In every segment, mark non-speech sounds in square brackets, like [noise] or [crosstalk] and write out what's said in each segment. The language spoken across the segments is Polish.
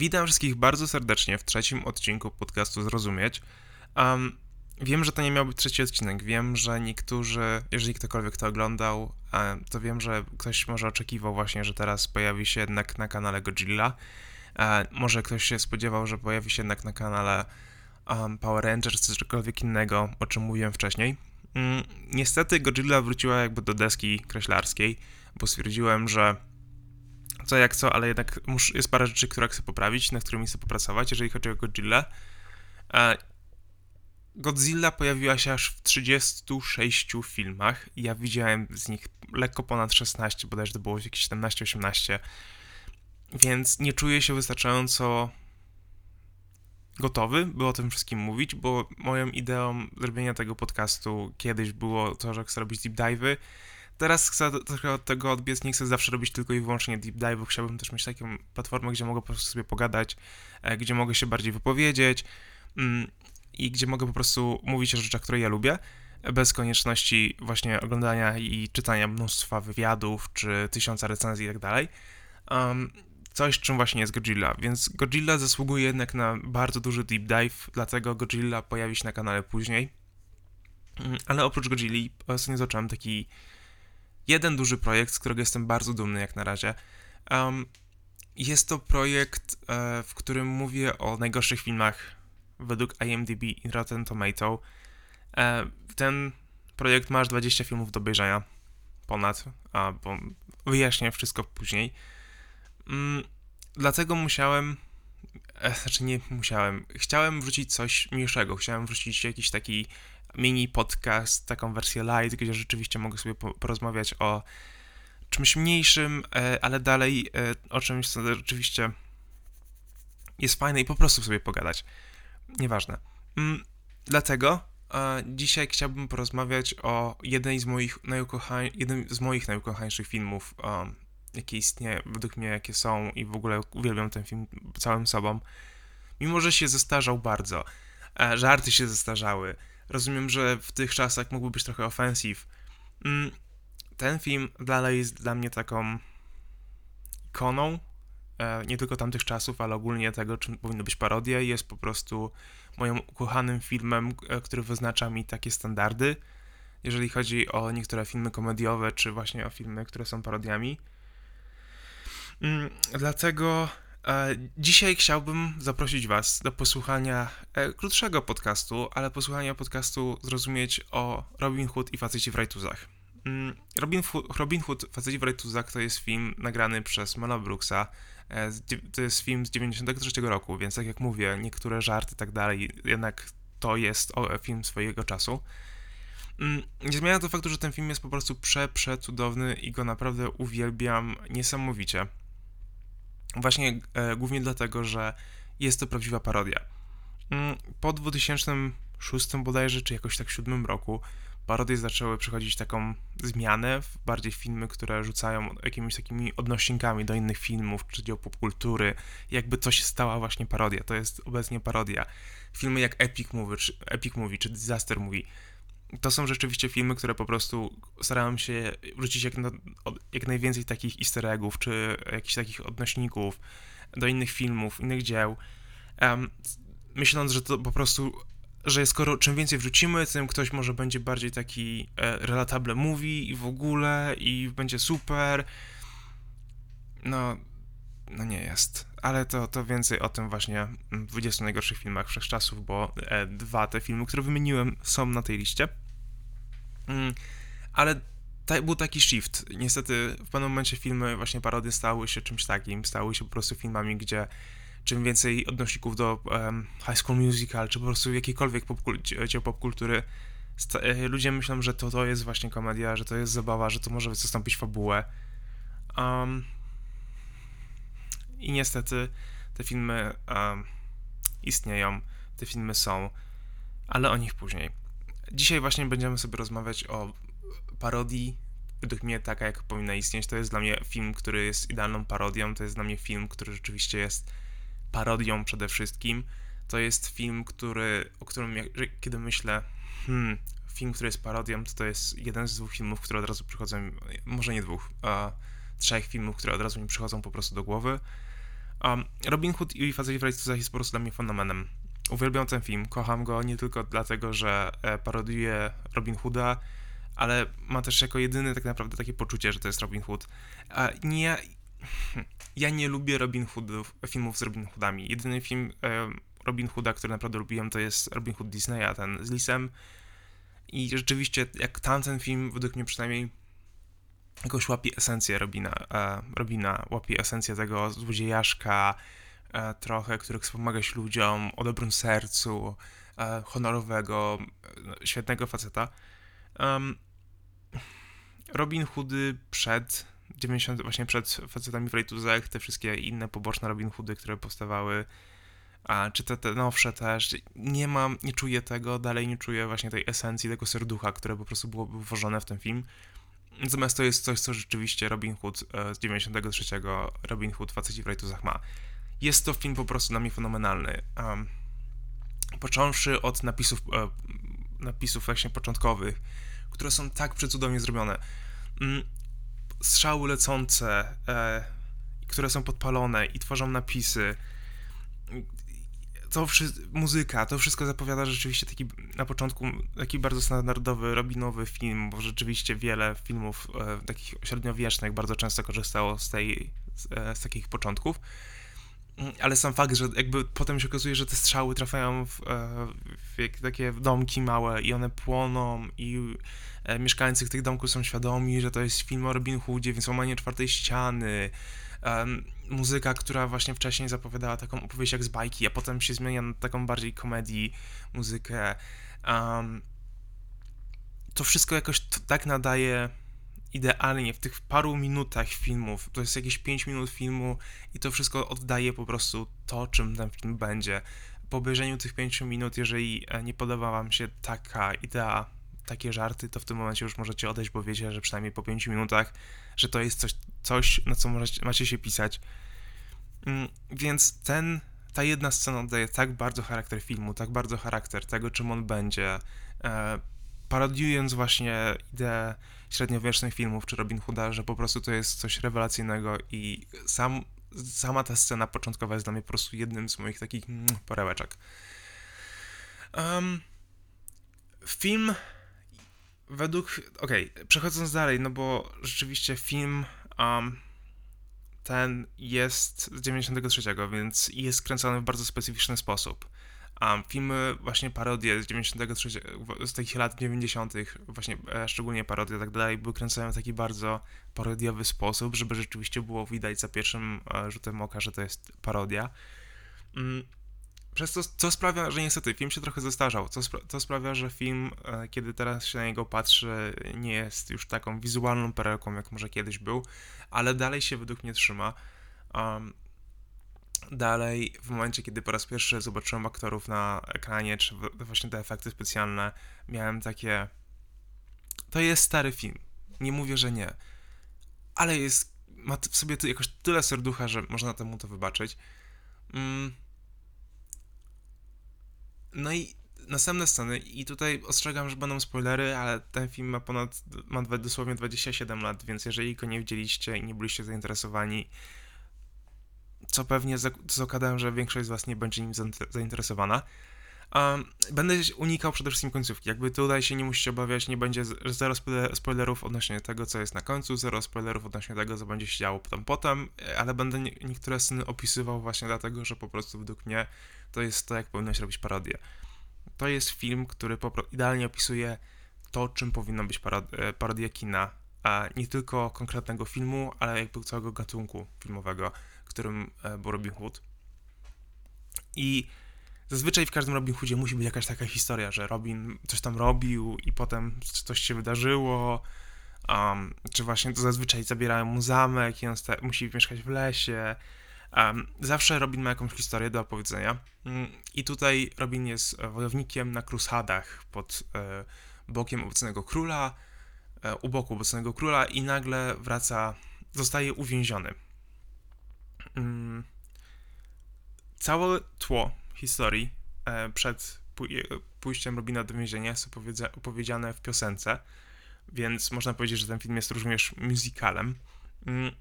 Witam wszystkich bardzo serdecznie w trzecim odcinku podcastu Zrozumieć. Um, wiem, że to nie miał być trzeci odcinek. Wiem, że niektórzy, jeżeli ktokolwiek to oglądał, um, to wiem, że ktoś może oczekiwał właśnie, że teraz pojawi się jednak na kanale Godzilla. Um, może ktoś się spodziewał, że pojawi się jednak na kanale Power Rangers czy cokolwiek innego, o czym mówiłem wcześniej. Mm, niestety Godzilla wróciła jakby do deski kreślarskiej, bo stwierdziłem, że co jak co, ale jednak jest parę rzeczy, które chcę poprawić, na którymi chcę popracować, jeżeli chodzi o Godzilla. E, Godzilla pojawiła się aż w 36 filmach. Ja widziałem z nich lekko ponad 16, bodajże to było jakieś 17-18. Więc nie czuję się wystarczająco gotowy, by o tym wszystkim mówić, bo moją ideą zrobienia tego podcastu kiedyś było to, że chcę robić deep dive'y, teraz chcę trochę od tego odbiec, nie chcę zawsze robić tylko i wyłącznie deep dive, chciałbym też mieć taką platformę, gdzie mogę po prostu sobie pogadać, e, gdzie mogę się bardziej wypowiedzieć mm, i gdzie mogę po prostu mówić o rzeczach, które ja lubię, bez konieczności właśnie oglądania i czytania mnóstwa wywiadów, czy tysiąca recenzji i tak dalej. Coś, czym właśnie jest Godzilla, więc Godzilla zasługuje jednak na bardzo duży deep dive, dlatego Godzilla pojawi się na kanale później. Mm, ale oprócz Godzilla ostatnio zacząłem taki jeden duży projekt, z którego jestem bardzo dumny jak na razie. Um, jest to projekt, e, w którym mówię o najgorszych filmach według IMDb i Rotten Tomato. E, ten projekt ma aż 20 filmów do obejrzenia. Ponad, a, bo wyjaśnię wszystko później. Mm, dlatego musiałem, e, znaczy nie musiałem, chciałem wrzucić coś mniejszego, chciałem wrzucić jakiś taki mini podcast, taką wersję light, gdzie rzeczywiście mogę sobie porozmawiać o czymś mniejszym, e, ale dalej e, o czymś, co rzeczywiście jest fajne i po prostu sobie pogadać. Nieważne. Mm, dlatego e, dzisiaj chciałbym porozmawiać o jednej z moich najukochań, jednym z moich najukochańszych filmów, jakie istnieje, według mnie jakie są i w ogóle uwielbiam ten film całym sobą. Mimo, że się zestarzał bardzo, żarty się zestarzały, Rozumiem, że w tych czasach mógłby być trochę ofensiv. Mm, ten film dalej jest dla mnie taką ikoną, e, nie tylko tamtych czasów, ale ogólnie tego, czym powinno być parodia. Jest po prostu moim ukochanym filmem, e, który wyznacza mi takie standardy, jeżeli chodzi o niektóre filmy komediowe, czy właśnie o filmy, które są parodiami. Mm, dlatego dzisiaj chciałbym zaprosić Was do posłuchania e, krótszego podcastu, ale posłuchania podcastu zrozumieć o Robin Hood i faceci w rajtuzach. Mm, Robin, Robin Hood, faceci w rajtuzach to jest film nagrany przez Mela Brooksa. E, to jest film z 93 roku, więc tak jak mówię, niektóre żarty i tak dalej, jednak to jest film swojego czasu. Mm, nie zmienia to faktu, że ten film jest po prostu prze, przecudowny i go naprawdę uwielbiam niesamowicie. Właśnie e, głównie dlatego, że jest to prawdziwa parodia. Mm, po 2006 bodajże, czy jakoś tak w 7 roku, parodie zaczęły przechodzić taką zmianę w bardziej filmy, które rzucają jakimiś takimi odnośnikami do innych filmów, czy dzieł popkultury, jakby coś stała właśnie parodia. To jest obecnie parodia. Filmy jak Epic Movie, czy, Epic Movie, czy Disaster Movie to są rzeczywiście filmy, które po prostu starałem się wrzucić jak, na, jak najwięcej takich easter eggów, czy jakichś takich odnośników do innych filmów, innych dzieł, um, myśląc, że to po prostu, że skoro czym więcej wrzucimy, tym ktoś może będzie bardziej taki e, relatable movie i w ogóle, i będzie super. No, no nie jest. Ale to, to więcej o tym właśnie w 20 najgorszych filmach wszechczasów, bo e, dwa te filmy, które wymieniłem, są na tej liście. Mm, ale ta, był taki shift. Niestety w pewnym momencie filmy, właśnie parody stały się czymś takim, stały się po prostu filmami, gdzie czym więcej odnośników do um, High School Musical, czy po prostu jakiejkolwiek popkultury, popkultury, e, ludzie myślą, że to, to jest właśnie komedia, że to jest zabawa, że to może zastąpić fabułę. Um, I niestety te filmy istnieją, te filmy są, ale o nich później. Dzisiaj właśnie będziemy sobie rozmawiać o parodii. Według mnie taka, jak powinna istnieć. To jest dla mnie film, który jest idealną parodią. To jest dla mnie film, który rzeczywiście jest parodią przede wszystkim. To jest film, który, o którym kiedy myślę, hmm, film, który jest parodią, to to jest jeden z dwóch filmów, które od razu przychodzą, może nie dwóch, a trzech filmów, które od razu mi przychodzą po prostu do głowy. Um, Robin Hood i Faceci w Rajstuzach jest po prostu dla mnie fenomenem. Uwielbiam ten film, kocham go nie tylko dlatego, że e, parodiuje Robin Hooda, ale ma też jako jedyny tak naprawdę takie poczucie, że to jest Robin Hood. Nie, ja nie lubię Robin Hoodów, filmów z Robin Hoodami. Jedyny film e, Robin Hooda, który naprawdę lubiłem, to jest Robin Hood Disneya, ten z Lisem. I rzeczywiście, jak tamten film, według mnie przynajmniej, jakoś łapie esencję Robina, e, Robina łapie esencję tego złodziejaszka, e, trochę, który chce pomagać ludziom, o dobrym sercu, e, honorowego, e, świetnego faceta. Um, Robin Hoody przed 90, właśnie przed facetami w Rejtuzach, te wszystkie inne poboczne Robin Hoody, które powstawały, a czy te, te nowsze też, nie mam, nie czuję tego, dalej nie czuję właśnie tej esencji, tego serducha, które po prostu było włożone w ten film. Natomiast to jest coś, co rzeczywiście Robin Hood e, z 93, Robin Hood Faceci w Rejtuzach ma. Jest to film po prostu dla mnie fenomenalny. Um, począwszy od napisów, e, napisów właśnie początkowych, które są tak przecudownie zrobione. Mm, strzały lecące, e, które są podpalone i tworzą napisy. To wszystko, muzyka, to wszystko zapowiada rzeczywiście taki na początku taki bardzo standardowy, robinowy film, bo rzeczywiście wiele filmów e, takich średniowiecznych bardzo często korzystało z, tej, z, e, z takich początków. Ale sam fakt, że jakby potem się okazuje, że te strzały trafiają w, e, w takie domki małe i one płoną i e, mieszkańcy tych domków są świadomi, że to jest film o Robin Hoodzie, więc łamanie czwartej ściany, um, muzyka, która właśnie wcześniej zapowiadała taką opowieść jak z bajki, a potem się zmienia na taką bardziej komedii muzykę. Um, to wszystko jakoś tak nadaje idealnie w tych paru minutach filmów, to jest jakieś 5 minut filmu i to wszystko oddaje po prostu to, czym ten film będzie. Po obejrzeniu tych 5 minut, jeżeli e, nie podoba wam się taka idea, takie żarty, to w tym momencie już możecie odejść, bo wiecie, że przynajmniej po 5 minutach, że to jest coś, coś na co możecie, macie się pisać. Mm, więc ten, ta jedna scena oddaje tak bardzo charakter filmu, tak bardzo charakter tego, czym on będzie, e, parodiując właśnie ideę średniowiecznych filmów czy Robin Hooda, że po prostu to jest coś rewelacyjnego i sam, sama ta scena początkowa jest dla mnie po prostu jednym z moich takich mm. Um, film według... Okej, okay, przechodząc dalej, no bo rzeczywiście film um, ten jest z 93, więc jest skręcony w bardzo specyficzny sposób. A filmy, właśnie parodie z 93, z takich lat 90., właśnie e, szczególnie parodie i tak dalej, były kręcone w taki bardzo parodiowy sposób, żeby rzeczywiście było widać za pierwszym e, rzutem oka, że to jest parodia. Mm, przez to, co sprawia, że niestety film się trochę zestarzał, co spra to sprawia, że film, e, kiedy teraz się na niego patrzy, nie jest już taką wizualną perełką, jak może kiedyś był, ale dalej się według mnie trzyma. Um, Dalej, w momencie, kiedy po raz pierwszy zobaczyłem aktorów na ekranie, czy właśnie te efekty specjalne, miałem takie. To jest stary film. Nie mówię, że nie. Ale jest. Ma w sobie jakoś tyle serducha, że można temu to wybaczyć. Mm. No i następne sceny, i tutaj ostrzegam, że będą spoilery, ale ten film ma ponad. ma dosłownie 27 lat, więc jeżeli go nie widzieliście i nie byliście zainteresowani, co pewnie zakładam, że większość z Was nie będzie nim zainteresowana. Um, będę unikał przede wszystkim końcówki. Jakby tutaj się nie musicie obawiać, nie będzie zero spoilerów odnośnie tego, co jest na końcu, zero spoilerów odnośnie tego, co będzie się działo potem, potem, ale będę nie, niektóre sceny opisywał właśnie dlatego, że po prostu według mnie to jest to, jak powinno się robić parodię. To jest film, który idealnie opisuje to, czym powinno być e, parodia kina, a nie tylko konkretnego filmu, ale jakby całego gatunku filmowego którym e, był Robin Hood. I zazwyczaj w każdym Robin Hoodzie musi być jakaś taka historia, że Robin coś tam robił i potem coś się wydarzyło, um, czy właśnie to zazwyczaj zabierają mu zamek i on musi mieszkać w lesie. Um, zawsze Robin ma jakąś historię do opowiedzenia. Um, I tutaj Robin jest wojownikiem na krusadach pod e, bokiem obecnego króla, e, u boku obecnego króla i nagle wraca, zostaje uwięziony mm, całe tło historii e, przed pójściem Robina do więzienia jest opowiedziane w piosence, więc można powiedzieć, że ten film jest również musicalem. Mm,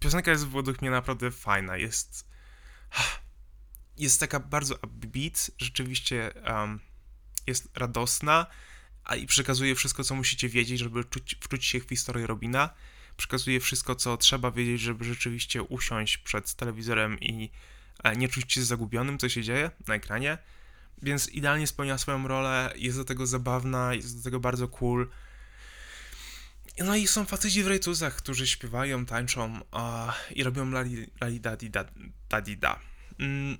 piosenka jest według mnie naprawdę fajna, jest jest taka bardzo upbeat, rzeczywiście um, jest radosna, a i przekazuje wszystko, co musicie wiedzieć, żeby czuć, wczuć się w historię Robina. Przekazuje wszystko, co trzeba wiedzieć, żeby rzeczywiście usiąść przed telewizorem i e, nie czuć się zagubionym, co się dzieje na ekranie. Więc idealnie spełnia swoją rolę, jest do tego zabawna, jest do tego bardzo cool. No i są faceci w rejtuzach, którzy śpiewają, tańczą uh, i robią lali, lali da di da, da, di, da. Mm.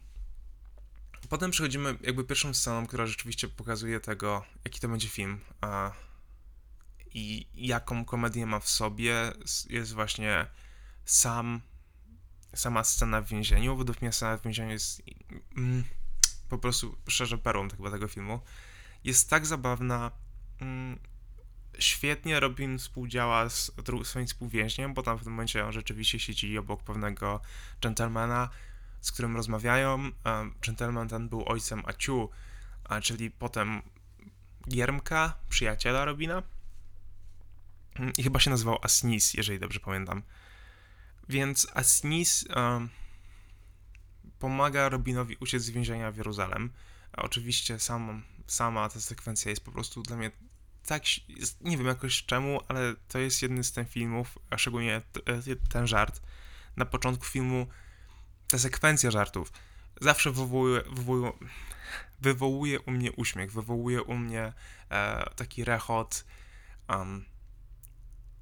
Potem przechodzimy jakby pierwszą sceną, która rzeczywiście pokazuje tego, jaki to będzie film i jaką komedię ma w sobie. Jest właśnie sam, sama scena w więzieniu. Według mnie scena w więzieniu jest mm, po prostu szczerze perłą chyba tego filmu. Jest tak zabawna. Mm, świetnie Robin współdziała z swoim współwięźniem, bo tam w tym momencie on rzeczywiście siedzi obok pewnego gentlemana, z którym rozmawiają. Gentleman ten był ojcem Aciu, czyli potem Giermka, przyjaciela Robina. Mm, I chyba się nazywał Asnis, jeżeli dobrze pamiętam. Więc Asnis um, pomaga Robinowi uciec z więzienia w Jeruzalem. A oczywiście sam, sama ta sekwencja jest po prostu dla mnie tak, nie wiem jakoś czemu, ale to jest jeden z tych filmów, a szczególnie e, ten żart. Na początku filmu ta sekwencja żartów zawsze wywołuje, wywołuje, wywołuje u mnie uśmiech, wywołuje u mnie e, taki rechot. Um,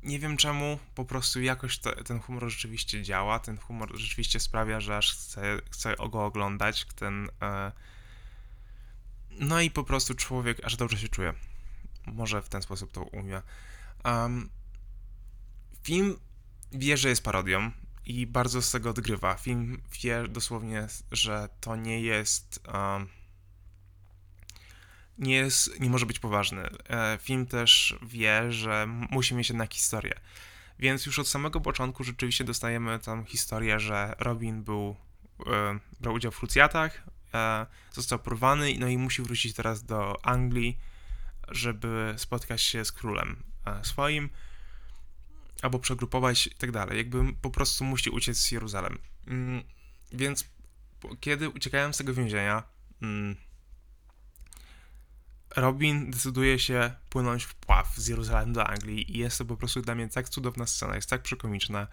nie wiem czemu, po prostu jakoś ten humor rzeczywiście działa, ten humor rzeczywiście sprawia, że aż chcę, chcę go oglądać, ten... E, no i po prostu człowiek aż dobrze się czuje. Może w ten sposób to umie. Um, film wie, że jest parodią i bardzo z tego odgrywa. Film wie dosłownie, że to nie jest. Um, nie, jest, nie może być poważny. E, film też wie, że musi mieć jednak historię. Więc już od samego początku rzeczywiście dostajemy tam historię, że Robin był, e, brał udział w krucjatach, e, został porwany, no i musi wrócić teraz do Anglii, żeby spotkać się z królem swoim, albo przegrupować i tak dalej. Jakby po prostu musi uciec z Jeruzalem. Mm, więc kiedy uciekałem z tego więzienia, mm, Robin decyduje się płynąć w pław z Jeruzalem do Anglii i jest to po prostu dla mnie tak cudowna scena, jest tak przekomiczna,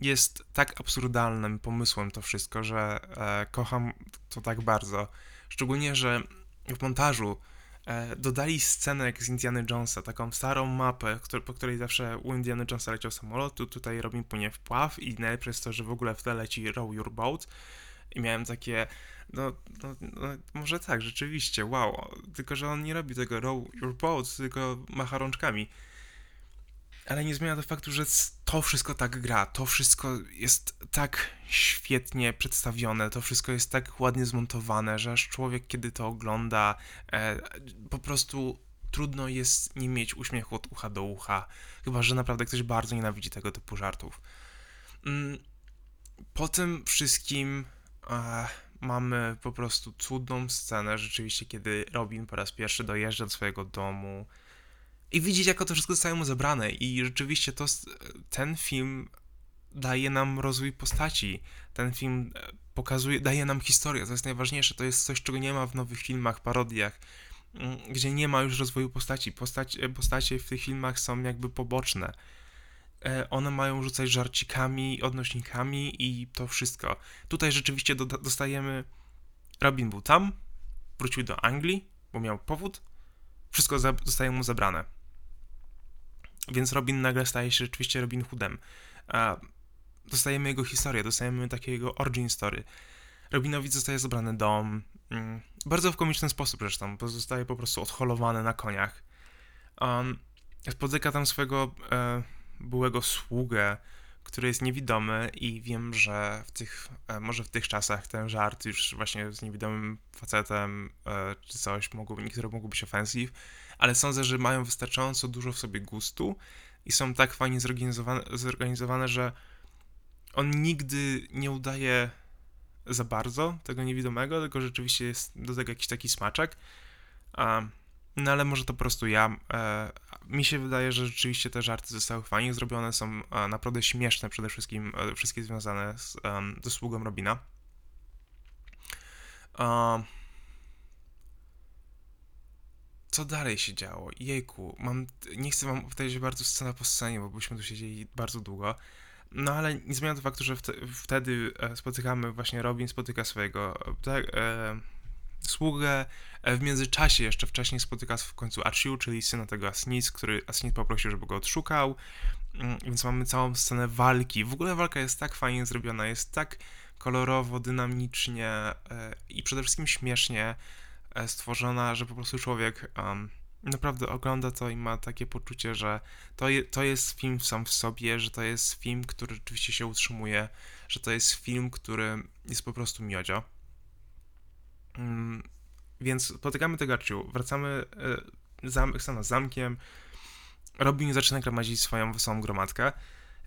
jest tak absurdalnym pomysłem to wszystko, że e, kocham to tak bardzo. Szczególnie, że w montażu E, dodali scenę jak z Indiana Jonesa, taką starą mapę, który, po której zawsze u Indiana Jonesa leciał samolot, tu tutaj Robin płynie w pław i najlepsze jest to, że w ogóle w tle leci Row Your Boat i miałem takie, no, no, no, może tak, rzeczywiście, wow, tylko że on nie robi tego Row Your Boat, tylko macha rączkami. Ale nie zmienia to faktu, że to wszystko tak gra, to wszystko jest tak świetnie przedstawione, to wszystko jest tak ładnie zmontowane, że aż człowiek, kiedy to ogląda, e, po prostu trudno jest nie mieć uśmiechu od ucha do ucha, chyba że naprawdę ktoś bardzo nienawidzi tego typu żartów. Mm, po tym wszystkim mamy po prostu cudną scenę, rzeczywiście, kiedy Robin po raz pierwszy dojeżdża do swojego domu i widzieć, jak to wszystko zostało mu zabrane. I rzeczywiście to, ten film daje nam rozwój postaci. Ten film e, pokazuje, daje nam historię, to jest najważniejsze. To jest coś, czego nie ma w nowych filmach, parodiach, mm, gdzie nie ma już rozwoju postaci. Postać, e, postacie w tych filmach są jakby poboczne. E, one mają rzucać żarcikami, odnośnikami i to wszystko. Tutaj rzeczywiście do, dostajemy. Robin był tam, wrócił do Anglii, bo miał powód. Wszystko za, zostaje mu zabrane więc Robin nagle staje się rzeczywiście Robin Hoodem. dostajemy jego historię, dostajemy takiego origin story. Robinowi zostaje zabrany dom, mm, bardzo w komiczny sposób zresztą, bo zostaje po prostu odholowany na koniach. Um, spotyka tam swojego e, byłego sługę, który jest niewidomy i wiem, że w tych, e, może w tych czasach ten żart już właśnie z niewidomym facetem e, czy coś, mogło, niektóre mogły być offensive, ale sądzę, że mają wystarczająco dużo w sobie gustu i są tak fajnie zorganizowane, zorganizowane że on nigdy nie udaje za bardzo tego niewidomego, tylko rzeczywiście jest do tego jakiś taki smaczek. No ale może to po prostu ja. E, mi się wydaje, że rzeczywiście te żarty zostały fajnie zrobione, są e, naprawdę śmieszne przede wszystkim, e, wszystkie związane z, ze sługą Robina. Um, co dalej się działo? Jejku, mam, nie chcę wam opowiadać bardzo scena po scenie, bo byśmy tu siedzieli bardzo długo. No ale nie zmienia to faktu, że wtedy e, spotykamy, właśnie Robin spotyka swojego tak, e, sługę. E, w międzyczasie jeszcze wcześniej spotyka w końcu Archiu, czyli syna tego Asnis, który Asnis poprosił, żeby go odszukał. Mm, więc mamy całą scenę walki. W ogóle walka jest tak fajnie zrobiona, jest tak kolorowo, dynamicznie e, i przede wszystkim śmiesznie e, stworzona, że po prostu człowiek um, naprawdę ogląda to i ma takie poczucie, że to, je, to jest film sam w sobie, że to jest film, który rzeczywiście się utrzymuje, że to jest film, który jest po prostu miodzio. Um, więc spotykamy tego Arciu, wracamy e, zam, zamkiem, Robin zaczyna gromadzić swoją wesołą gromadkę.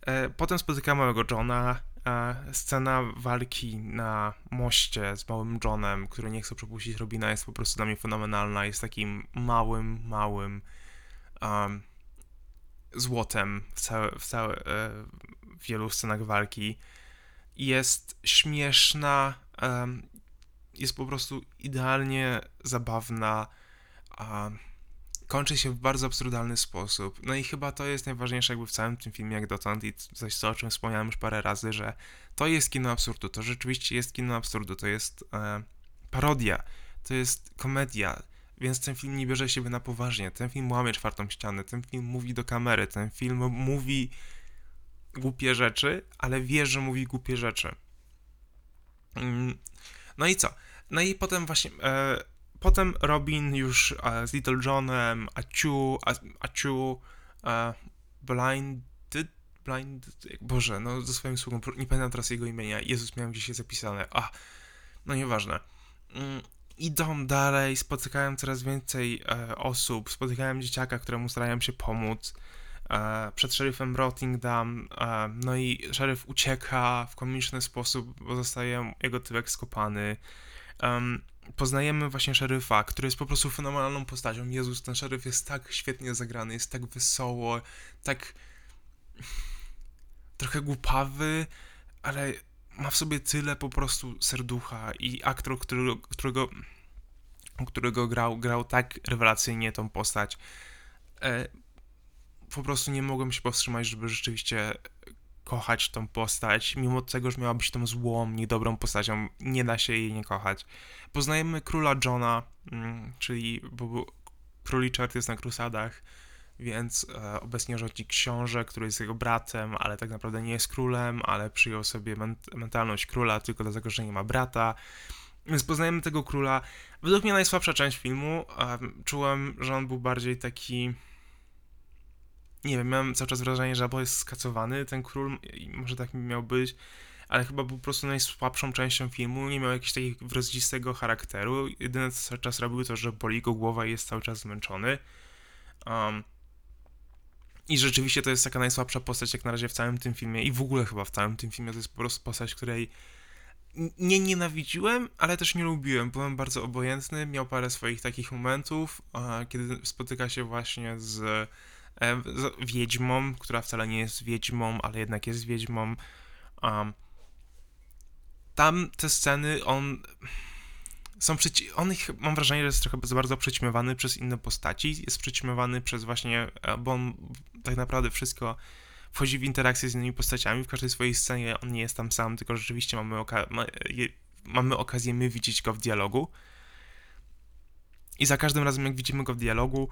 E, potem spotykamy małego Johna. E, scena walki na moście z małym Johnem, który nie chce przepuścić Robina, jest po prostu dla mnie fenomenalna. Jest takim małym, małym um, złotem w, całe, w, całe, w wielu scenach walki. Jest śmieszna, um, jest po prostu idealnie zabawna. Um, kończy się w bardzo absurdalny sposób. No i chyba to jest najważniejsze jakby w całym tym filmie jak dotąd i coś, co, o czym wspomniałem już parę razy, że to jest kino absurdu, to rzeczywiście jest kino absurdu, to jest e, parodia, to jest komedia, więc ten film nie bierze siebie na poważnie, ten film łamie czwartą ścianę, ten film mówi do kamery, ten film mówi głupie rzeczy, ale wie, że mówi głupie rzeczy. Mm, no i co? No i potem właśnie... E, Potem Robin już e, z Little Johnem, Aciu, Aciu, e, Blinded, Blind, Boże, no ze swoim sługą, nie pamiętam teraz jego imienia, Jezus miałem gdzieś je zapisane, a, no nieważne. Mm, idą dalej, spotykają coraz więcej e, osób, spotykają dzieciaka, któremu starają się pomóc, e, przed szeryfem Rottingdam, e, no i szeryf ucieka w komiczny sposób, bo zostaje jego tyłek skopany. Um, poznajemy właśnie szeryfa, który jest po prostu fenomenalną postacią. Jezus, ten szeryf jest tak świetnie zagrany, jest tak wesoło, tak [sighs] trochę głupawy, ale ma w sobie tyle po prostu serducha i aktor, którego, którego, którego grał, grał tak rewelacyjnie tą postać. E, po prostu nie mogłem się powstrzymać, żeby rzeczywiście kochać tą postać, mimo tego, że miała być tą złą, niedobrą postacią, nie da się jej nie kochać. Poznajemy króla Johna, mm, czyli bo król Richard jest na krusadach, więc e, obecnie rządzi książę, który jest jego bratem, ale tak naprawdę nie jest królem, ale przyjął sobie ment mentalność króla tylko dlatego, że nie ma brata. Więc poznajemy tego króla. Według mnie najsłabsza część filmu. E, czułem, że on był bardziej taki nie wiem, miałem cały czas wrażenie, że albo jest skacowany ten król, może tak mi miał być, ale chyba był po prostu najsłabszą częścią filmu, nie miał jakiegoś takiego wyrazistego charakteru, jedyne co cały czas robił to, że boli go głowa i jest cały czas zmęczony. Um, I rzeczywiście to jest taka najsłabsza postać jak na razie w całym tym filmie i w ogóle chyba w całym tym filmie to jest po prostu postać, której nie nienawidziłem, ale też nie lubiłem. Byłem bardzo obojętny, miał parę swoich takich momentów, kiedy spotyka się właśnie z wiedźmą, która wcale nie jest wiedźmą, ale jednak jest wiedźmą. Um, tam te sceny, on są przeci- on ich, mam wrażenie, że jest trochę za bardzo przećmiewany przez inne postaci, jest przećmiewany przez właśnie, e, bo on tak naprawdę wszystko wchodzi w interakcję z innymi postaciami, w każdej swojej scenie on nie jest tam sam, tylko rzeczywiście mamy, oka- ma- je- mamy okazję my widzieć go w dialogu. I za każdym razem jak widzimy go w dialogu,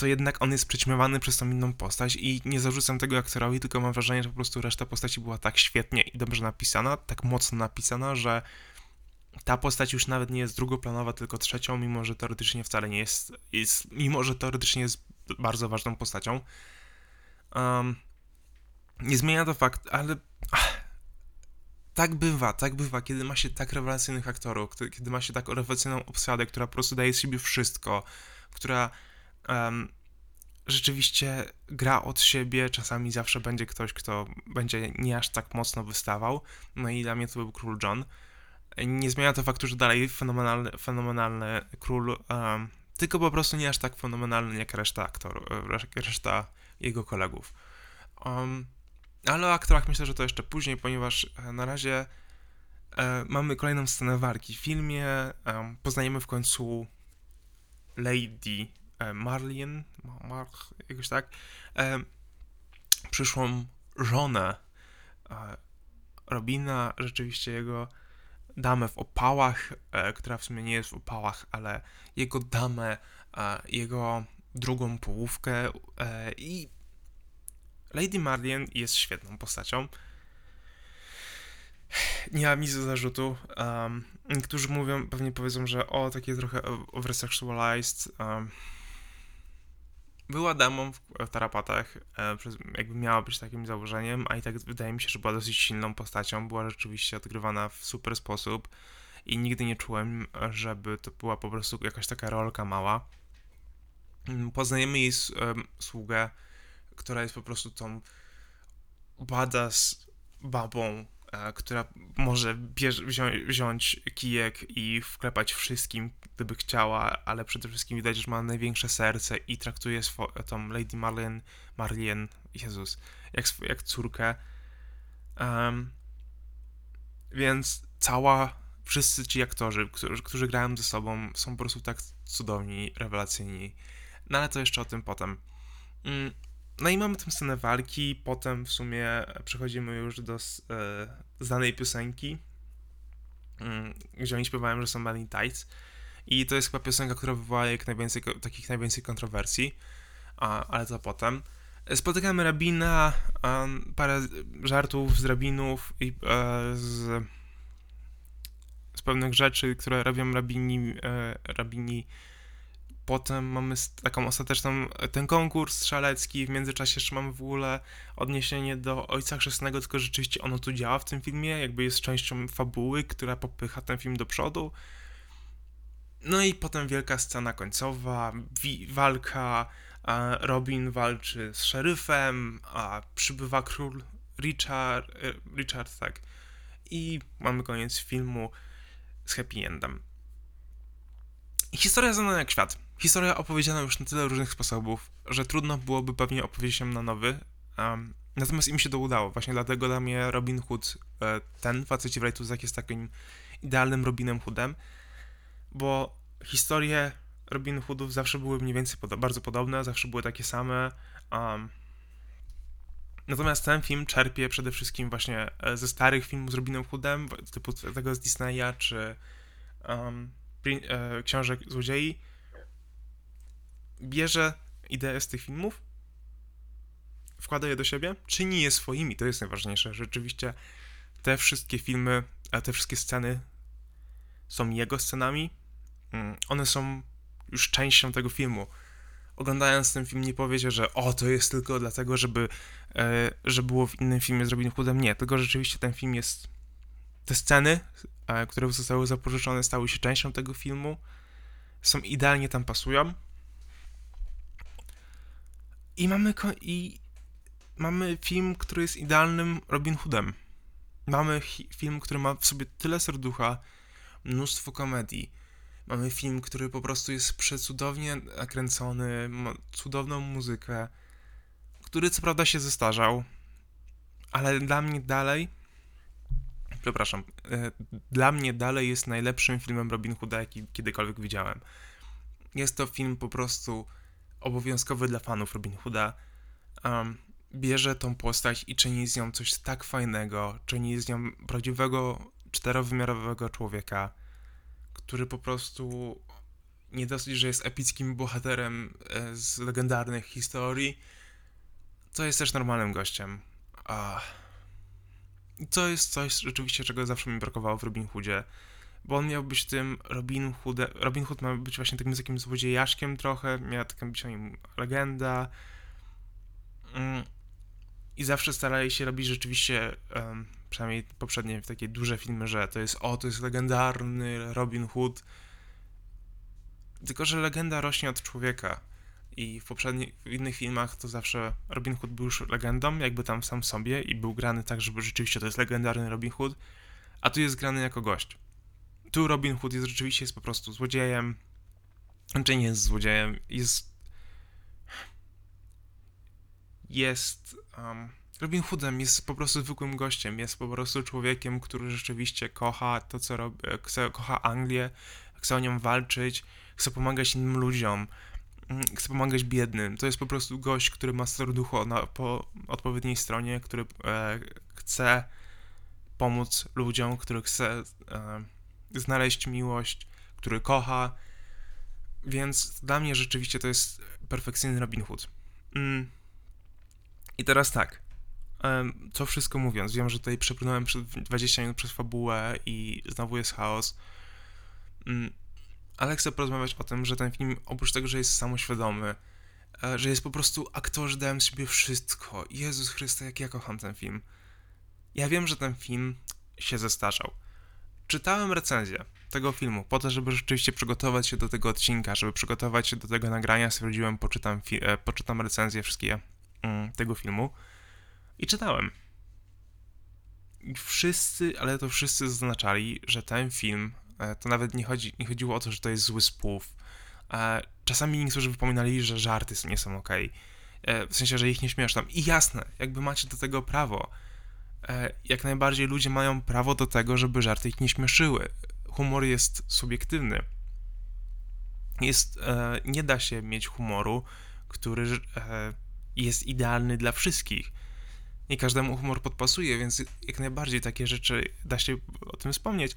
to jednak on jest przyćmiewany przez tą inną postać i nie zarzucam tego aktorowi, tylko mam wrażenie, że po prostu reszta postaci była tak świetnie i dobrze napisana, tak mocno napisana, że ta postać już nawet nie jest drugoplanowa, tylko trzecią, mimo że teoretycznie wcale nie jest, jest mimo że teoretycznie jest bardzo ważną postacią. Um, nie zmienia to fakt, ale ach, tak bywa, tak bywa, kiedy ma się tak rewelacyjnych aktorów, kiedy ma się tak rewelacyjną obsadę, która po prostu daje z siebie wszystko, która um, rzeczywiście gra od siebie, czasami zawsze będzie ktoś, kto będzie nie aż tak mocno wystawał, no i dla mnie to był Król John. Nie zmienia to faktu, że dalej fenomenalny, fenomenalny król, um, tylko po prostu nie aż tak fenomenalny jak reszta aktorów, reszta jego kolegów. Um, ale o aktorach myślę, że to jeszcze później, ponieważ e, na razie e, mamy kolejną scenę walki. W filmie e, poznajemy w końcu Lady e, Marlien, Mar, jakoś tak, e, przyszłą żonę e, Robina, rzeczywiście jego damę w opałach, która w sumie nie jest w opałach, ale jego damę, jego drugą połówkę i Lady Marlien jest świetną postacią. Nie mam nic do zarzutu. Um, niektórzy mówią, pewnie powiedzą, że o, takie trochę oversexualized. Um, była damą w, tarapatach, e, jakby miała być takim założeniem, a i tak wydaje mi się, że była dosyć silną postacią, była rzeczywiście odgrywana w super sposób i nigdy nie czułem, żeby to była po prostu jakaś taka rolka mała. Mm, poznajemy jej sługę, która jest po prostu tą badass babą, która może bierz, wziąć, wziąć kijek i wklepać wszystkim, gdyby chciała, ale przede wszystkim widać, że ma największe serce i traktuje swo- tą Lady Marlene, Marlene, Jezus, jak, jak córkę. Um, więc cała, wszyscy ci aktorzy, którzy, którzy grają ze sobą, są po prostu tak cudowni, rewelacyjni. No ale to jeszcze o tym potem. Mm, no i mamy tę scenę walki, potem w sumie przechodzimy już do e, znanej piosenki, mm, gdzie oni śpiewają, że są Melanie Tights. I to jest chyba piosenka, która wywołała jak najwięcej, takich najwięcej kontrowersji, a, ale to potem. Spotykamy rabina, parę żartów z rabinów i e, z, z pewnych rzeczy, które robią rabini, e, rabini Potem mamy taką ostateczną, ten konkurs strzelecki, w międzyczasie jeszcze mamy w ogóle odniesienie do Ojca Chrzestnego, tylko rzeczywiście ono tu działa w tym filmie, jakby jest częścią fabuły, która popycha ten film do przodu. No i potem wielka scena końcowa, walka, Robin walczy z szeryfem, a przybywa król Richard, e, Richard, tak. I mamy koniec filmu z happy endem. Historia znana jak świat. Historia opowiedziana już na tyle różnych sposobów, że trudno byłoby pewnie opowiedzieć ją na nowy. Um, natomiast im się to udało. Właśnie dlatego dla mnie Robin Hood, e, ten facet w Rajtuzach jest takim idealnym Robinem Hoodem, bo historie Robin Hoodów zawsze były mniej więcej bardzo podobne, zawsze były takie same. Um, natomiast ten film czerpie przede wszystkim właśnie e, ze starych filmów z Robinem Hoodem, typu tego z Disneya, czy um, e, Książek Złodziei, bierze ideę z tych filmów, wkłada je do siebie, czyni je swoimi, to jest najważniejsze. Rzeczywiście te wszystkie filmy, a te wszystkie sceny są jego scenami, mm, one są już częścią tego filmu. Oglądając ten film nie powiecie, że o, to jest tylko dlatego, żeby, e, że było w innym filmie z Robin Hoodem. Nie, tylko rzeczywiście ten film jest... Te sceny, e, które zostały zapożyczone, stały się częścią tego filmu, są idealnie tam pasują. I mamy, i mamy film, który jest idealnym Robin Hoodem. Mamy film, który ma w sobie tyle serducha, mnóstwo komedii. Mamy film, który po prostu jest przecudownie nakręcony, ma cudowną muzykę, który co prawda się zestarzał, ale dla mnie dalej, przepraszam, e, dla mnie dalej jest najlepszym filmem Robin Hooda, jaki kiedykolwiek widziałem. Jest to film po prostu obowiązkowy dla fanów Robin Hooda. Um, bierze tą postać i czyni z nią coś tak fajnego, czyni z nią prawdziwego, czterowymiarowego człowieka, który po prostu nie dosyć, że jest epickim bohaterem e, z legendarnych historii, to jest też normalnym gościem. A... To jest coś rzeczywiście, czego zawsze mi brakowało w Robin Hoodzie bo on miał być tym Robin Hoodem, Robin Hood miał być właśnie takim, takim złodziejaszkiem trochę, miała taką być legenda. Mm. i zawsze starali się robić rzeczywiście, przynajmniej poprzednie takie duże filmy, że to jest, o, to jest legendarny Robin Hood, tylko, że legenda rośnie od człowieka. I w poprzednich, w innych filmach to zawsze Robin Hood był już legendą, jakby tam sam sobie i był grany tak, żeby rzeczywiście to jest legendarny Robin Hood, a tu jest grany jako gość tu Robin Hood jest rzeczywiście jest po prostu złodziejem. Znaczy nie jest złodziejem, jest. Jest um, Robin Hoodem jest po prostu zwykłym gościem, jest po prostu człowiekiem, który rzeczywiście kocha to, co robi, chce, kocha Anglię, chce o nią walczyć, chce pomagać innym ludziom, mm, chce pomagać biednym. To jest po prostu gość, który ma serducho na, po odpowiedniej stronie, który e, chce pomóc ludziom, który chce e, znaleźć miłość, który kocha. Więc dla mnie rzeczywiście to jest perfekcyjny Robin Hood. Mm. I teraz tak. Co wszystko mówiąc, wiem, że tutaj przepłynąłem przez 20 minut przez fabułę i znowu jest chaos. Mm, ale chcę porozmawiać o tym, że ten film, oprócz tego, że jest samoświadomy, e, że jest po prostu aktorzy dają sobie wszystko. Jezus Chryste, jak ja kocham ten film. Ja wiem, że ten film się zestarzał. Czytałem recenzję tego filmu po to, żeby rzeczywiście przygotować się do tego odcinka, żeby przygotować się do tego nagrania. Stwierdziłem, poczytam, e, poczytam recenzję wszystkie mm, tego filmu. I czytałem. I wszyscy, ale to wszyscy zaznaczali, że ten film, e, to nawet nie, chodzi, nie chodziło o to, że to jest zły spłów. E, czasami niektórzy wypominali, że żarty nie są ok. E, w sensie, że ich nie śmieszą. I jasne, jakby macie do tego prawo. Jak najbardziej ludzie mają prawo do tego, żeby żarty ich nie śmieszyły. Humor jest subiektywny. Jest, nie da się mieć humoru, który jest idealny dla wszystkich nie każdemu humor podpasuje, więc jak najbardziej takie rzeczy da się o tym wspomnieć.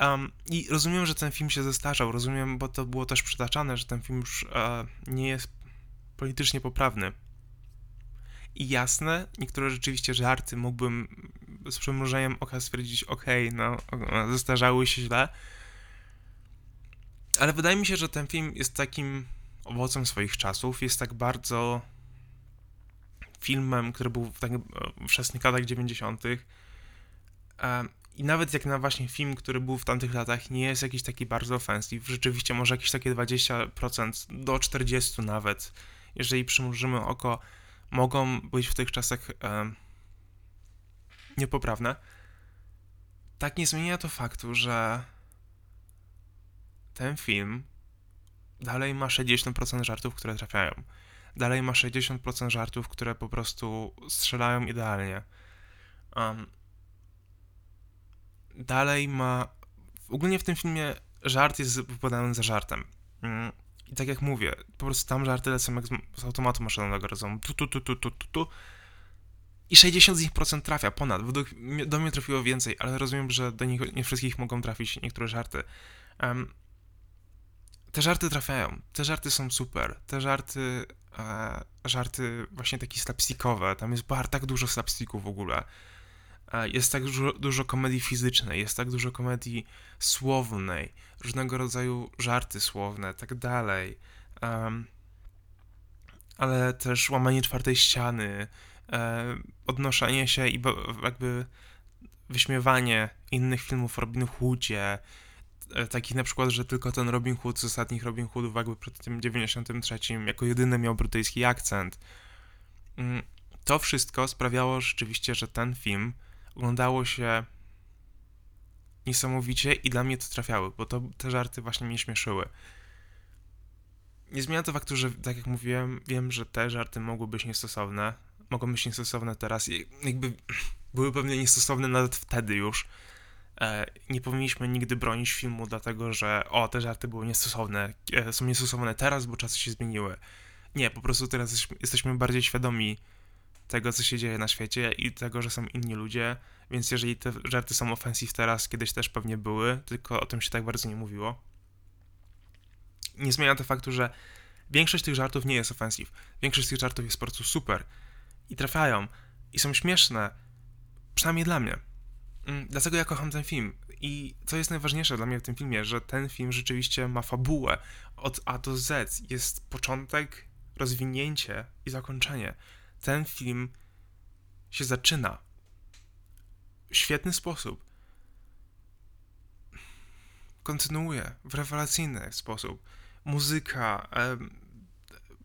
Um, I rozumiem, że ten film się zestarzał, rozumiem, bo to było też przytaczane, że ten film już uh, nie jest politycznie poprawny. I jasne, niektóre rzeczywiście żarty mógłbym z przymrużeniem oka stwierdzić, ok, no, zestarzały się źle. Ale wydaje mi się, że ten film jest takim owocem swoich czasów, jest tak bardzo filmem, który był w takich wczesnych latach 90. I nawet jak na właśnie film, który był w tamtych latach, nie jest jakiś taki bardzo offensive, rzeczywiście może jakieś takie 20% do 40 nawet, jeżeli przymrużymy oko, mogą być w tych czasach e, niepoprawne. Tak nie zmienia to faktu, że ten film dalej ma 60% żartów, które trafiają dalej ma 60% żartów, które po prostu strzelają idealnie. Um, dalej ma. Ogólnie w tym filmie żart jest wypowiadany za żartem. Um, I tak jak mówię, po prostu tam żarty lecą jak z, z automatu maszynowego rodzą tu, tu, tu, tu, tu, tu, tu. I 60 z nich procent trafia, ponad. Według, do mnie trafiło więcej, ale rozumiem, że do nich nie wszystkich mogą trafić niektóre żarty. Um, te żarty trafiają. Te żarty są super. Te żarty e, żarty właśnie takie slapstickowe. Tam jest bardzo tak dużo slapsticków w ogóle. Jest tak dużo, dużo komedii fizycznej, jest tak dużo komedii słownej, różnego rodzaju żarty słowne, tak dalej. Um, ale też łamanie czwartej ściany, e, odnoszenie się i jakby wyśmiewanie innych filmów o Robin Hoodzie, E, takich na przykład, że tylko ten Robin Hood z ostatnich Robin Hoodów jakby przed tym 93 jako jedyny miał brytyjski akcent. Mm, to wszystko sprawiało rzeczywiście, że ten film oglądało się niesamowicie i dla mnie to trafiały, bo to, te żarty właśnie mnie śmieszyły. Nie zmienia to faktu, że tak jak mówiłem, wiem, że te żarty mogły być niestosowne, mogą być niestosowne teraz i jakby [clears throat] były pewnie niestosowne nawet wtedy już, E, nie powinniśmy nigdy bronić filmu, dlatego że o, te żarty były niestosowne, e, są niestosowne teraz, bo czasy się zmieniły. Nie, po prostu teraz jesteśmy bardziej świadomi tego, co się dzieje na świecie i tego, że są inni ludzie, więc jeżeli te żarty są ofensyw teraz, kiedyś też pewnie były, tylko o tym się tak bardzo nie mówiło. Nie zmienia to faktu, że większość tych żartów nie jest ofensyw. Większość tych żartów jest po prostu super i trafiają i są śmieszne, przynajmniej dla mnie. Mm, dlatego ja kocham ten film. I co jest najważniejsze dla mnie w tym filmie, że ten film rzeczywiście ma fabułę od A do Z. Jest początek, rozwinięcie i zakończenie. Ten film się zaczyna w świetny sposób. Kontynuuje w rewelacyjny sposób. Muzyka,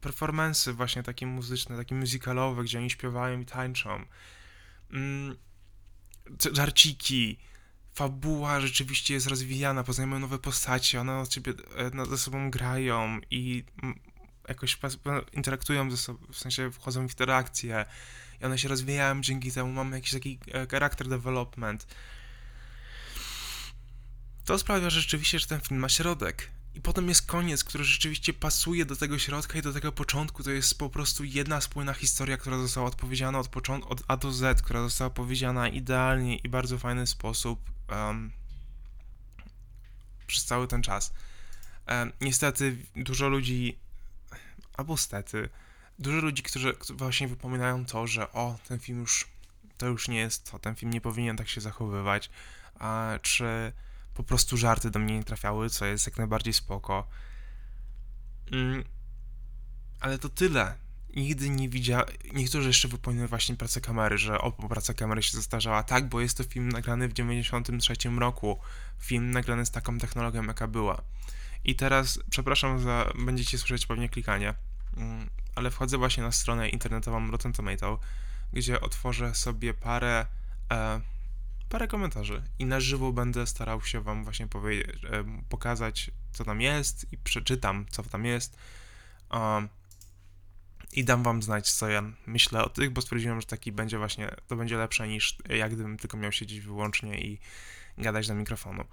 performance właśnie takie muzyczne, takie musicalowe, gdzie oni śpiewają i tańczą. Mm, żarciki, fabuła rzeczywiście jest rozwijana, poznajemy nowe postacie, one od ciebie e, ze sobą grają i jakoś interaktują ze sobą, w sensie wchodzą w interakcje i one się rozwijają dzięki temu, mamy jakiś taki e, character development. To sprawia rzeczywiście, że ten film ma środek. I potem jest koniec, który rzeczywiście pasuje do tego środka i do tego początku. To jest po prostu jedna spójna historia, która została odpowiedziana od, początku, od A do Z, która została powiedziana idealnie i bardzo fajny sposób um, przez cały ten czas. Um, niestety dużo ludzi, albo stety, dużo ludzi, którzy, właśnie wypominają to, że o, ten film już, to już nie jest to, ten film nie powinien tak się zachowywać, a, czy po prostu żarty do mnie nie trafiały, co jest jak najbardziej spoko. Mm, ale to tyle. Nigdy nie widziałem. Niektórzy jeszcze wypominają właśnie pracę kamery, że o, praca kamery się zestarzała. Tak, bo jest to film nagrany w 93 roku. Film nagrany z taką technologią, jaka była. I teraz, przepraszam za. Będziecie słyszeć pewnie klikanie, ale wchodzę właśnie na stronę internetową Rotten Tomato, gdzie otworzę sobie parę. E, parę komentarzy i na żywo będę starał się wam właśnie powiedzieć, pokazać, co tam jest i przeczytam, co tam jest. Um, I dam wam znać, co ja myślę o tych, bo stwierdziłem, że taki będzie właśnie, to będzie lepsze niż jak gdybym tylko miał siedzieć wyłącznie i gadać do mikrofonu.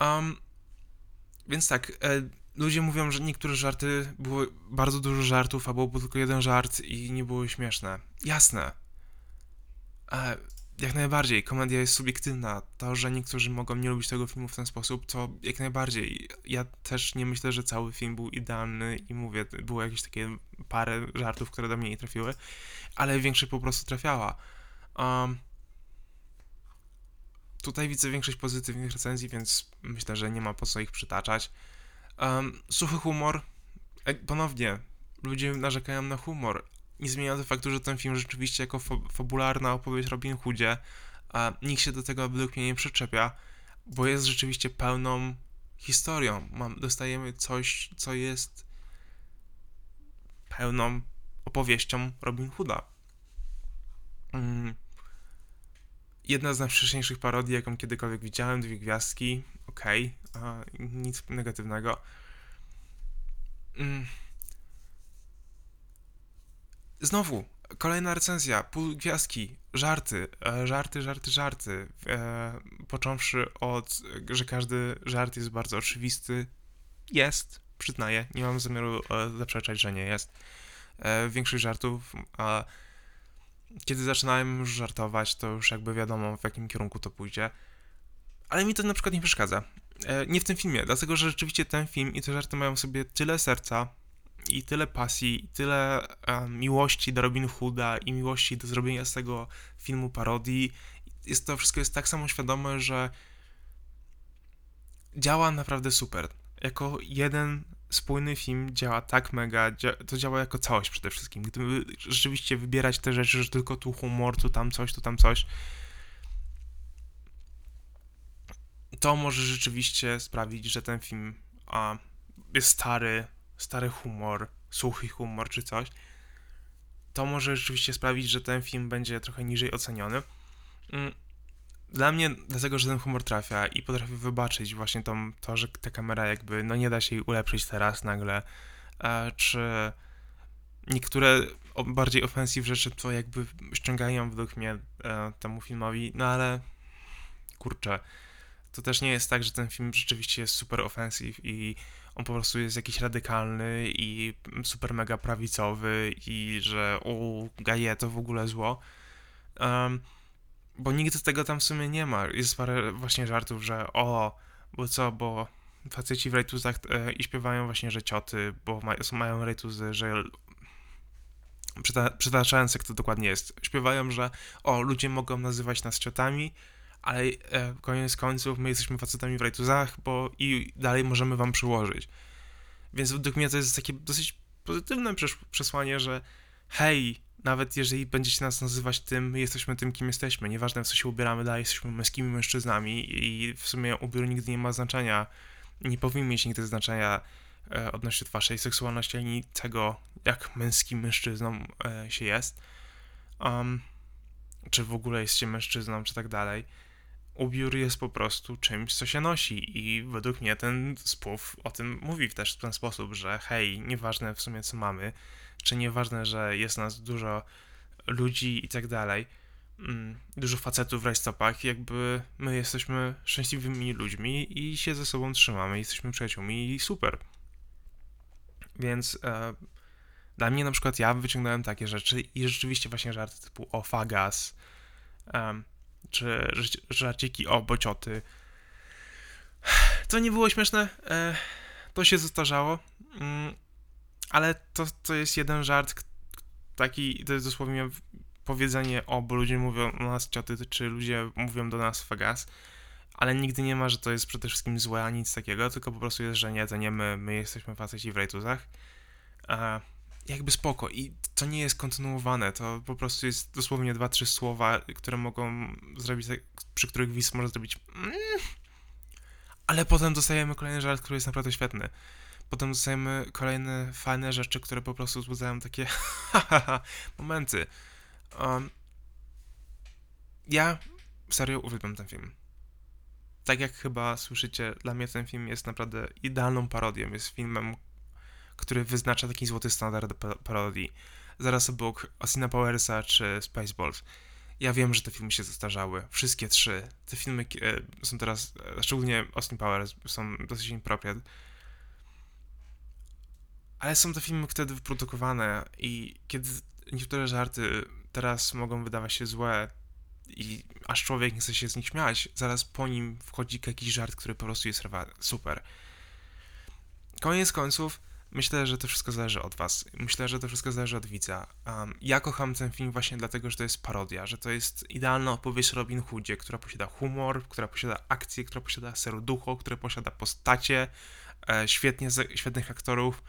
Um, więc tak, e, ludzie mówią, że niektóre żarty, było bardzo dużo żartów, albo był tylko jeden żart i nie były śmieszne. Jasne. E, jak najbardziej, komedia jest subiektywna. To, że niektórzy mogą nie lubić tego filmu w ten sposób, to jak najbardziej. Ja też nie myślę, że cały film był idealny i mówię, było jakieś takie parę żartów, które do mnie nie trafiły, ale większość po prostu trafiała. Um, tutaj widzę większość pozytywnych recenzji, więc myślę, że nie ma po co ich przytaczać. Um, suchy humor. E, ponownie, ludzie narzekają na humor, nie zmienia to faktu, że ten film rzeczywiście jako fabularna opowieść Robin Hoodzie, a nikt się do tego według mnie nie przyczepia, bo jest rzeczywiście pełną historią. Mam, dostajemy coś, co jest pełną opowieścią Robin Hooda. Mm. Jedna z najwcześniejszych parodii, jaką kiedykolwiek widziałem, dwie gwiazdki, okej, okay, nic negatywnego. Mm Znowu, kolejna recenzja, pół gwiazdki, żarty, e, żarty, żarty, żarty. E, począwszy od, że każdy żart jest bardzo oczywisty. Jest, przyznaję, nie mam zamiaru e, zaprzeczać, że nie jest. E, większość żartów, a kiedy zaczynałem żartować, to już jakby wiadomo, w jakim kierunku to pójdzie. Ale mi to na przykład nie przeszkadza. E, nie w tym filmie, dlatego że rzeczywiście ten film i te żarty mają sobie tyle serca, i tyle pasji, i tyle miłości do Robin Hooda i miłości do zrobienia z tego filmu parodii. Jest to wszystko jest tak samo świadome, że działa naprawdę super. Jako jeden spójny film działa tak mega, to działa jako całość przede wszystkim. Gdyby rzeczywiście wybierać te rzeczy, że tylko tu humor, tu tam coś, tu tam coś, to może rzeczywiście sprawić, że ten film a, jest stary, stary humor, suchy humor czy coś, to może rzeczywiście sprawić, że ten film będzie trochę niżej oceniony. Mm, dla mnie, dlatego, że ten humor trafia i potrafię wybaczyć właśnie to, to że ta kamera jakby, no nie da się jej ulepszyć teraz nagle, e, czy niektóre bardziej ofensyw rzeczy to jakby ściągają według mnie e, temu filmowi, no ale kurczę, to też nie jest tak, że ten film rzeczywiście jest super ofensyw i on po prostu jest jakiś radykalny i super mega prawicowy i że o, gaje to w ogóle zło. Um, bo nigdy tego tam w sumie nie ma. Jest parę właśnie żartów, że o, bo co, bo faceci w rejtuzach e, i śpiewają właśnie, że cioty, bo ma, mają rejtuzy, że przytaczając jak to dokładnie jest, śpiewają, że o, ludzie mogą nazywać nas ciotami, ale e, koniec końców my jesteśmy facetami w rajtuzach, bo i dalej możemy wam przyłożyć. Więc według mnie to jest takie dosyć pozytywne przesłanie, że hej, nawet jeżeli będziecie nas nazywać tym, my jesteśmy tym, kim jesteśmy. Nieważne w co się ubieramy, dalej jesteśmy męskimi mężczyznami i w sumie ubiór nigdy nie ma znaczenia. Nie powinien mieć nigdy znaczenia e, odnośnie waszej seksualności, ani tego, jak męskim mężczyzną e, się jest. Um, czy w ogóle jesteście mężczyzną, czy tak dalej. Ubiór jest po prostu czymś, co się nosi i według mnie ten spów o tym mówi też w ten sposób, że hej, nieważne w sumie co mamy, czy nieważne, że jest nas dużo ludzi i tak dalej, mm, dużo facetów w rajstopach, jakby my jesteśmy szczęśliwymi ludźmi i się ze sobą trzymamy, jesteśmy przyjaciółmi i super. Więc e, dla mnie na przykład ja wyciągnąłem takie rzeczy i rzeczywiście właśnie żarty typu o fagas, czy żarciki o bocioty. To nie było śmieszne, e, to się zestarzało, mm, ale to, to jest jeden żart, taki, to jest dosłownie powiedzenie o, bo ludzie mówią do nas cioty, czy ludzie mówią do nas fagas, ale nigdy nie ma, że to jest przede wszystkim złe, ani nic takiego, tylko po prostu jest, że nie, to nie my, my jesteśmy faceci w rejtuzach. Jakby spoko i to nie jest kontynuowane, to po prostu jest dosłownie dwa, trzy słowa, które mogą zrobić, przy których Wis może zrobić mm, ale potem dostajemy kolejny żart, który jest naprawdę świetny. Potem dostajemy kolejne fajne rzeczy, które po prostu wzbudzają takie [laughs] momenty. Um, ja serio uwielbiam ten film. Tak jak chyba słyszycie, dla mnie ten film jest naprawdę idealną parodią. Jest filmem, który wyznacza taki złoty standard parodii. Zaraz obok Austina Powersa czy Spaceballs. Ja wiem, że te filmy się zestarzały. Wszystkie trzy. Te filmy e, są teraz, e, szczególnie Austin Powers, są dosyć impropriate. Ale są to filmy wtedy wyprodukowane i kiedy niektóre żarty teraz mogą wydawać się złe i aż człowiek nie chce się z nich śmiać, zaraz po nim wchodzi jakiś żart, który po prostu jest super. Koniec końców, Myślę, że to wszystko zależy od was. Myślę, że to wszystko zależy od widza. Um, ja kocham ten film właśnie dlatego, że to jest parodia, że to jest idealna opowieść Robin Hoodzie, która posiada humor, która posiada akcję, która posiada serducho, która posiada postacie, e, świetnie, świetnych aktorów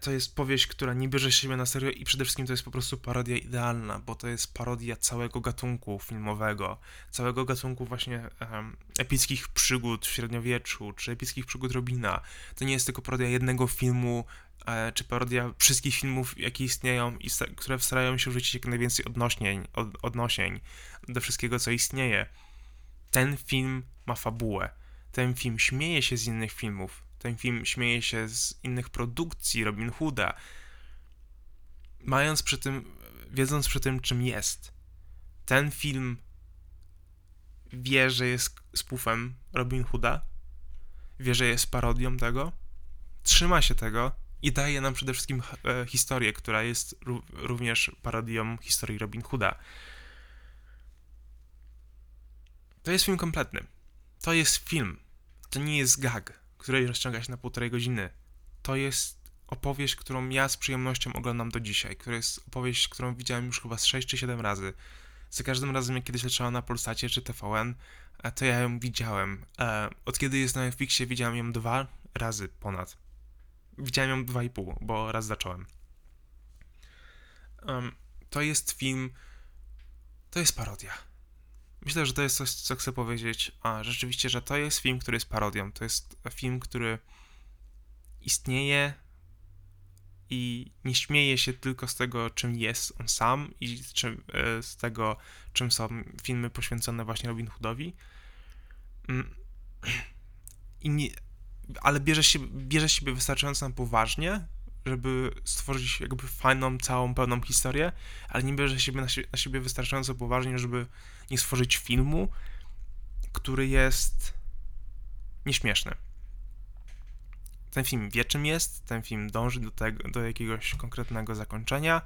to jest powieść, która nie bierze siebie na serio i przede wszystkim to jest po prostu parodia idealna, bo to jest parodia całego gatunku filmowego, całego gatunku właśnie um, epickich przygód w średniowieczu, czy epickich przygód Robina. To nie jest tylko parodia jednego filmu, e, czy parodia wszystkich filmów, jakie istnieją i które starają się rzucić jak najwięcej odnośnień, od, odnosień do wszystkiego, co istnieje. Ten film ma fabułę. Ten film śmieje się z innych filmów ten film śmieje się z innych produkcji Robin Hooda, mając przy tym, wiedząc przy tym, czym jest. Ten film wie, że jest spufem Robin Hooda, wie, że jest parodią tego, trzyma się tego i daje nam przede wszystkim e, historię, która jest również parodią historii Robin Hooda. To jest film kompletny. To jest film. To nie jest gag której rozciąga się na półtorej godziny. To jest opowieść, którą ja z przyjemnością oglądam do dzisiaj, która jest opowieść, którą widziałem już chyba z 6 czy 7 razy. Za każdym razem, jak kiedyś leciała na Polsacie czy TVN, e, to ja ją widziałem. E, od kiedy jest na Netflixie, widziałem ją dwa razy ponad. Widziałem ją dwa i pół, bo raz zacząłem. to jest film. To jest parodia. Myślę, że to jest coś, co chcę powiedzieć. A rzeczywiście, że to jest film, który jest parodią. To jest film, który istnieje i nie śmieje się tylko z tego, czym jest on sam i z, czym, e, z tego, czym są filmy poświęcone właśnie Robin Hoodowi. Mm. [clears throat] I nie, ale bierze, się, bierze siebie wystarczająco na poważnie, żeby stworzyć jakby fajną, całą, pełną historię, ale nie bierze siebie na, siebie, na siebie wystarczająco poważnie, żeby nie stworzyć filmu, który jest nieśmieszny. Ten film wie czym jest, ten film dąży do, tego, do jakiegoś konkretnego zakończenia,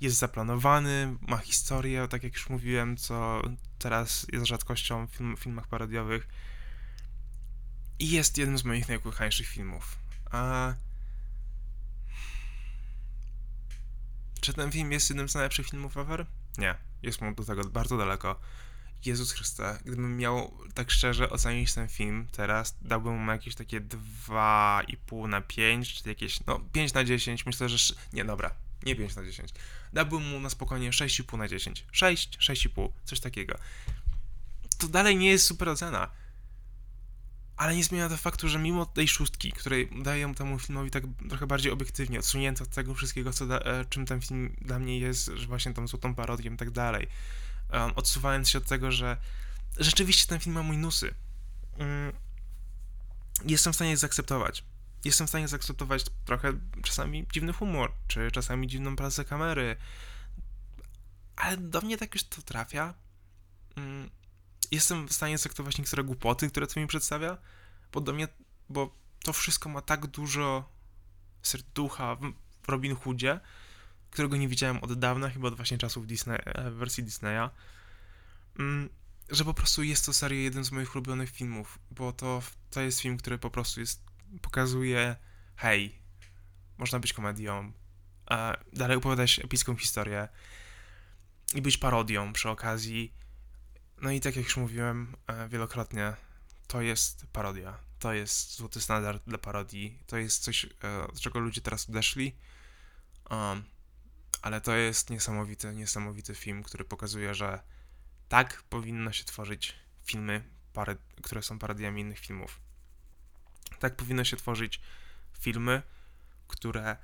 jest zaplanowany, ma historię, tak jak już mówiłem, co teraz jest rzadkością w film, filmach parodiowych i jest jednym z moich najukochańszych filmów. A Czy ten film jest jednym z najlepszych filmów ever? Nie, jest mu do tego bardzo daleko. Jezus Chryste, gdybym miał tak szczerze ocenić ten film teraz, dałbym mu jakieś takie 2,5 na 5, czy jakieś, no 5 na 10, myślę, że... Nie, dobra, nie 5 na 10. Dałbym mu na spokojnie 6,5 na 10. 6, 6,5, coś takiego. To dalej nie jest super ocena ale nie zmienia to faktu, że mimo tej szóstki, której daję temu filmowi tak trochę bardziej obiektywnie, odsunięto od tego wszystkiego, co da, e, czym ten film dla mnie jest, że właśnie tą złotą parodią i tak dalej, um, odsuwając się od tego, że rzeczywiście ten film ma minusy. Mm, jestem w stanie zaakceptować. Jestem w stanie zaakceptować trochę czasami dziwny humor, czy czasami dziwną pracę kamery, ale do mnie tak już to trafia. Mm, jestem w stanie zaakceptować niektóre głupoty, które to mi przedstawia, bo do mnie, bo to wszystko ma tak dużo serducha w, Robin Hoodzie, którego nie widziałem od dawna, chyba od właśnie czasów Disney, e, wersji Disneya, mm, że po prostu jest to serio jeden z moich ulubionych filmów, bo to, to jest film, który po prostu jest, pokazuje, hej, można być komedią, dalej opowiadać epicką historię i być parodią przy okazji. No i tak jak już mówiłem e, wielokrotnie, to jest parodia. To jest złoty standard dla parodii. To jest coś, e, od czego ludzie teraz odeszli. Um, ale to jest niesamowity, niesamowity film, który pokazuje, że tak powinno się tworzyć filmy, pary, które są parodiami innych filmów. Tak powinno się tworzyć filmy, które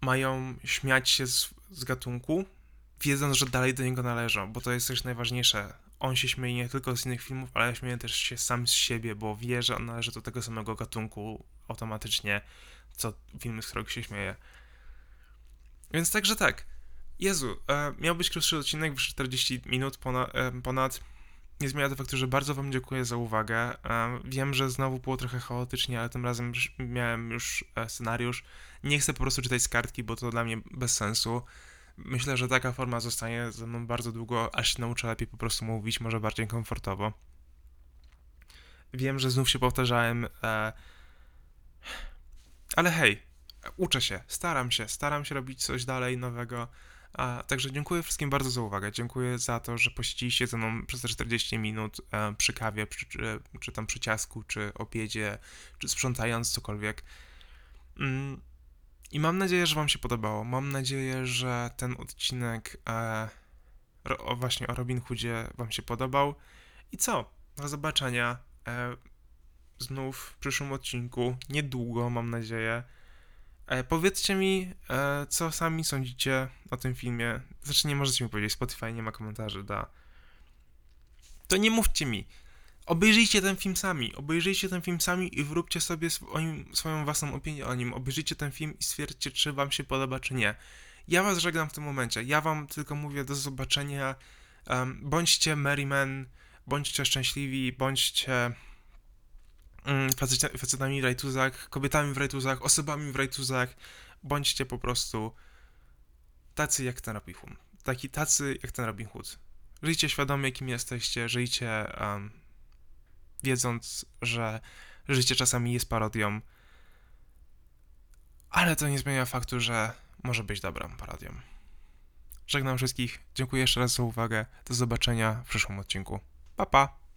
mają śmiać się z, z gatunku, wiedząc, że dalej do niego należą, bo to jest też najważniejsze. On się śmieje nie tylko z innych filmów, ale śmieje też się sam z siebie, bo wie, że on należy do tego samego gatunku automatycznie, co filmy, z którego się śmieje. Więc także tak. Jezu, e, miał być krótszy odcinek, w 40 minut ponad, e, ponad. Nie zmienia to faktu, że bardzo Wam dziękuję za uwagę. E, wiem, że znowu było trochę chaotycznie, ale tym razem miałem już e, scenariusz. Nie chcę po prostu czytać z kartki, bo to dla mnie bez sensu. Myślę, że taka forma zostanie ze mną bardzo długo, aż się nauczę lepiej po prostu mówić, może bardziej komfortowo. Wiem, że znów się powtarzałem, e, ale hej, uczę się, staram się, staram się robić coś dalej nowego. A, także dziękuję wszystkim bardzo za uwagę. Dziękuję za to, że posiedzieliście ze mną przez te 40 minut e, przy kawie, przy, czy, czy tam przy ciasku, czy obiedzie, czy sprzątając cokolwiek. Mm, I mam nadzieję, że Wam się podobało. Mam nadzieję, że ten odcinek e, ro, właśnie o Robin Hoodzie Wam się podobał. I co? Do zobaczenia e, znów w przyszłym odcinku. Niedługo, mam nadzieję. E, powiedzcie mi, e, co sami sądzicie o tym filmie. Znaczy, nie możecie mi powiedzieć, Spotify nie ma komentarzy, da. To nie mówcie mi. Obejrzyjcie ten film sami. Obejrzyjcie ten film sami i wróbcie sobie swoim, swoją własną opinię o nim. Obejrzyjcie ten film i stwierdźcie, czy wam się podoba, czy nie. Ja was żegnam w tym momencie. Ja wam tylko mówię do zobaczenia. Um, bądźcie merrymen, bądźcie szczęśliwi, bądźcie faceta- facetami w rajtuzach, kobietami w rajtuzach, osobami w rajtuzach. Bądźcie po prostu tacy jak ten Robin Hood. Taki, tacy jak ten Robin Hood. Żyjcie świadomie, kim jesteście, żyjcie um, wiedząc, że życie czasami jest parodią. Ale to nie zmienia faktu, że może być dobrą parodią. Żegnam wszystkich. Dziękuję jeszcze raz za uwagę. Do zobaczenia w przyszłym odcinku. Pa pa!